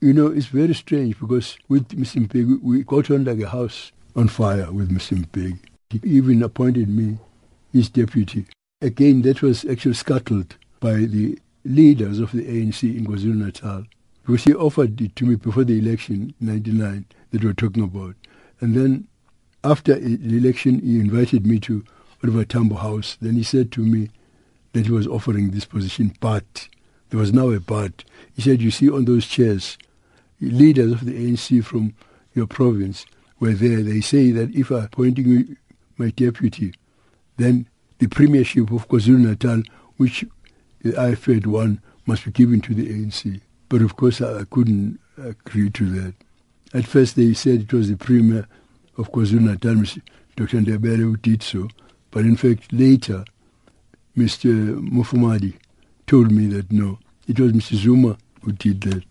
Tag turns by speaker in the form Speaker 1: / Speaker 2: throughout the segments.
Speaker 1: You know, it's very strange because with Mr. Mbeki, we got on like a house on fire with Mr. Mbeki. He even appointed me his deputy. Again, that was actually scuttled by the leaders of the ANC in KwaZulu-Natal because he offered it to me before the election in 99 that we're talking about. And then after the election, he invited me to Oliver Tambo House. Then he said to me that he was offering this position, but there was now a but. He said, you see on those chairs, leaders of the ANC from your province were there. They say that if I'm appointing my deputy, then the premiership of KwaZulu-Natal, which the IFP won, must be given to the ANC. But of course, I couldn't agree to that. At first, they said it was the premier of KwaZulu-Natal, Dr. Ndebele, who did so. But in fact, later, Mr. Mufamadi told me that no, it was Mr. Zuma who did that.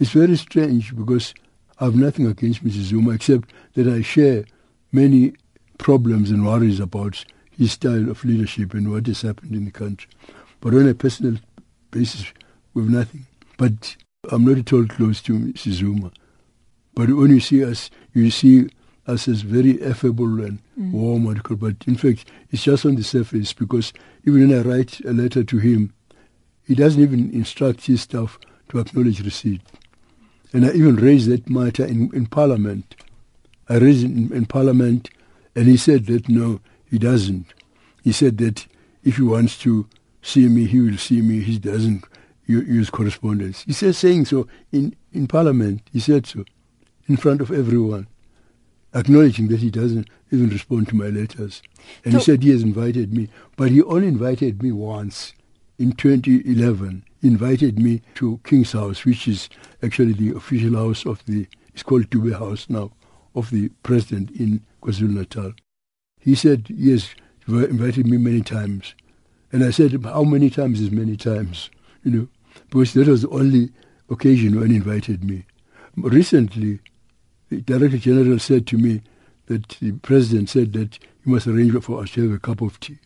Speaker 1: It's very strange because I have nothing against Mrs. Zuma except that I share many problems and worries about his style of leadership and what has happened in the country. But on a personal basis, we have nothing. But I'm not at all close to Mrs. Zuma. But when you see us, you see us as very affable and mm. warm. But in fact, it's just on the surface because even when I write a letter to him, he doesn't even instruct his staff to acknowledge receipt. And I even raised that matter in, in Parliament. I raised it in, in Parliament, and he said that no, he doesn't. He said that if he wants to see me, he will see me. He doesn't use correspondence. He says saying so in, in Parliament. He said so in front of everyone, acknowledging that he doesn't even respond to my letters. And so, he said he has invited me, but he only invited me once in 2011. Invited me to King's House, which is actually the official house of the, it's called Dube House now, of the president in KwaZulu-Natal. He said, yes, invited me many times. And I said, how many times is many times? You know, because that was the only occasion when he invited me. Recently, the Director General said to me that the President said that he must arrange for us to have a cup of tea.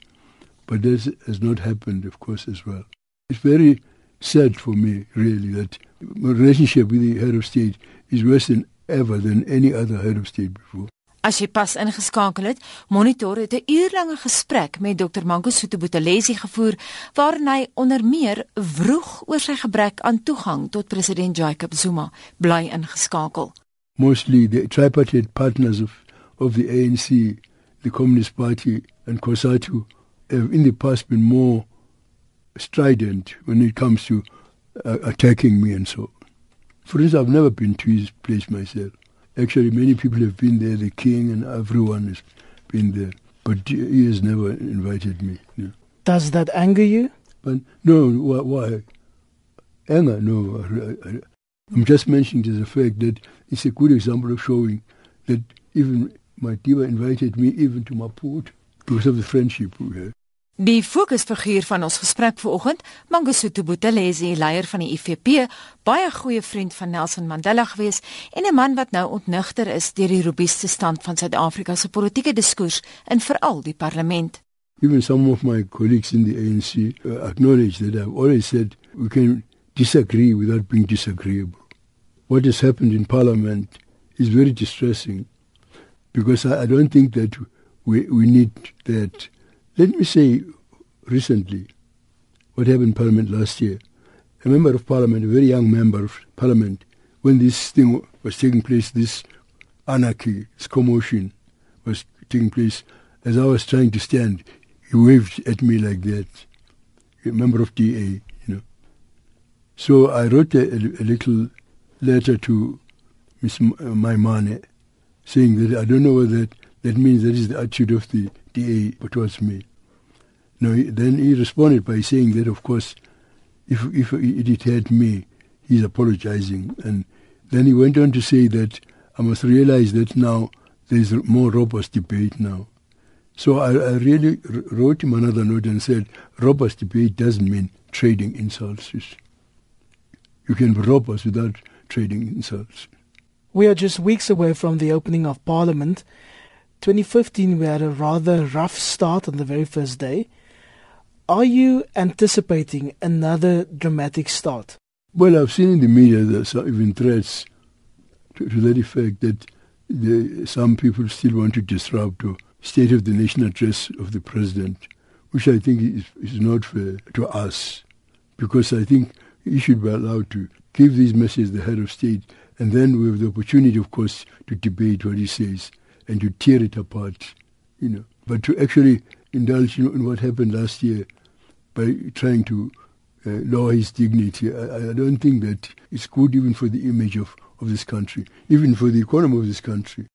Speaker 1: But this has not happened, of course, as well. It's very sad for me, really, that my relationship with the head of state is worse than ever than any other head of state before.
Speaker 2: As jy pas ingeskakel het, Monitor het 'n uurlange gesprek met Dr. Mangosuthu Buthelezi gevoer waarin hy onder meer vroeg oor sy gebrek aan toegang tot president Jacob Zuma bly ingeskakel.
Speaker 1: Mostly the tripartite partners of of the ANC, the Communist Party and COSATU have in the past been more strident when it comes to uh, attacking me and so. For instance, I've never been to his place myself. Actually, many people have been there, the king and everyone has been there. But he has never invited me.
Speaker 3: Does that anger you?
Speaker 1: But no, why? why? Anger? No. I, I, I'm just mentioning the fact that it's a good example of showing that even Madiba invited me even to Maputo because of the friendship we had.
Speaker 2: Die fokusfiguur van ons gesprek vanoggend, Mangosuthu Buthelezi, leier van die IFP, baie goeie vriend van Nelson Mandela gewees en 'n man wat nou ontnigter is deur die robuuste stand van Suid-Afrika se politieke diskurs in veral die parlement.
Speaker 1: Even some of my colleagues in the ANC uh, acknowledge that I've always said we can disagree without being disagreeable. What has happened in parliament is very distressing because I, I don't think that we, we need that Let me say recently what happened in Parliament last year. A member of Parliament, a very young member of Parliament, when this thing was taking place, this anarchy, this commotion was taking place, as I was trying to stand, he waved at me like that, a member of DA, you know. So I wrote a, a little letter to Miss uh, Maimane saying that I don't know whether that, means that is the attitude of the DA towards me. Now, then he responded by saying that, of course, if, if it hurt me, he's apologizing. And then he went on to say that I must realize that now there's more robust debate now. So I, I really wrote him another note and said, robust debate doesn't mean trading insults. You can be robust without trading insults.
Speaker 3: We are just weeks away from the opening of Parliament. 2015, we had a rather rough start on the very first day. Are you anticipating another dramatic start?
Speaker 1: Well, I've seen in the media there's even threats to, to that effect that the, some people still want to disrupt the State of the Nation address of the President, which I think is, is not fair to us, because I think he should be allowed to give these messages the head of state, and then we have the opportunity, of course, to debate what he says and to tear it apart, you know. But to actually indulge you know, in what happened last year by trying to uh, lower his dignity, I, I don't think that it's good even for the image of, of this country, even for the economy of this country.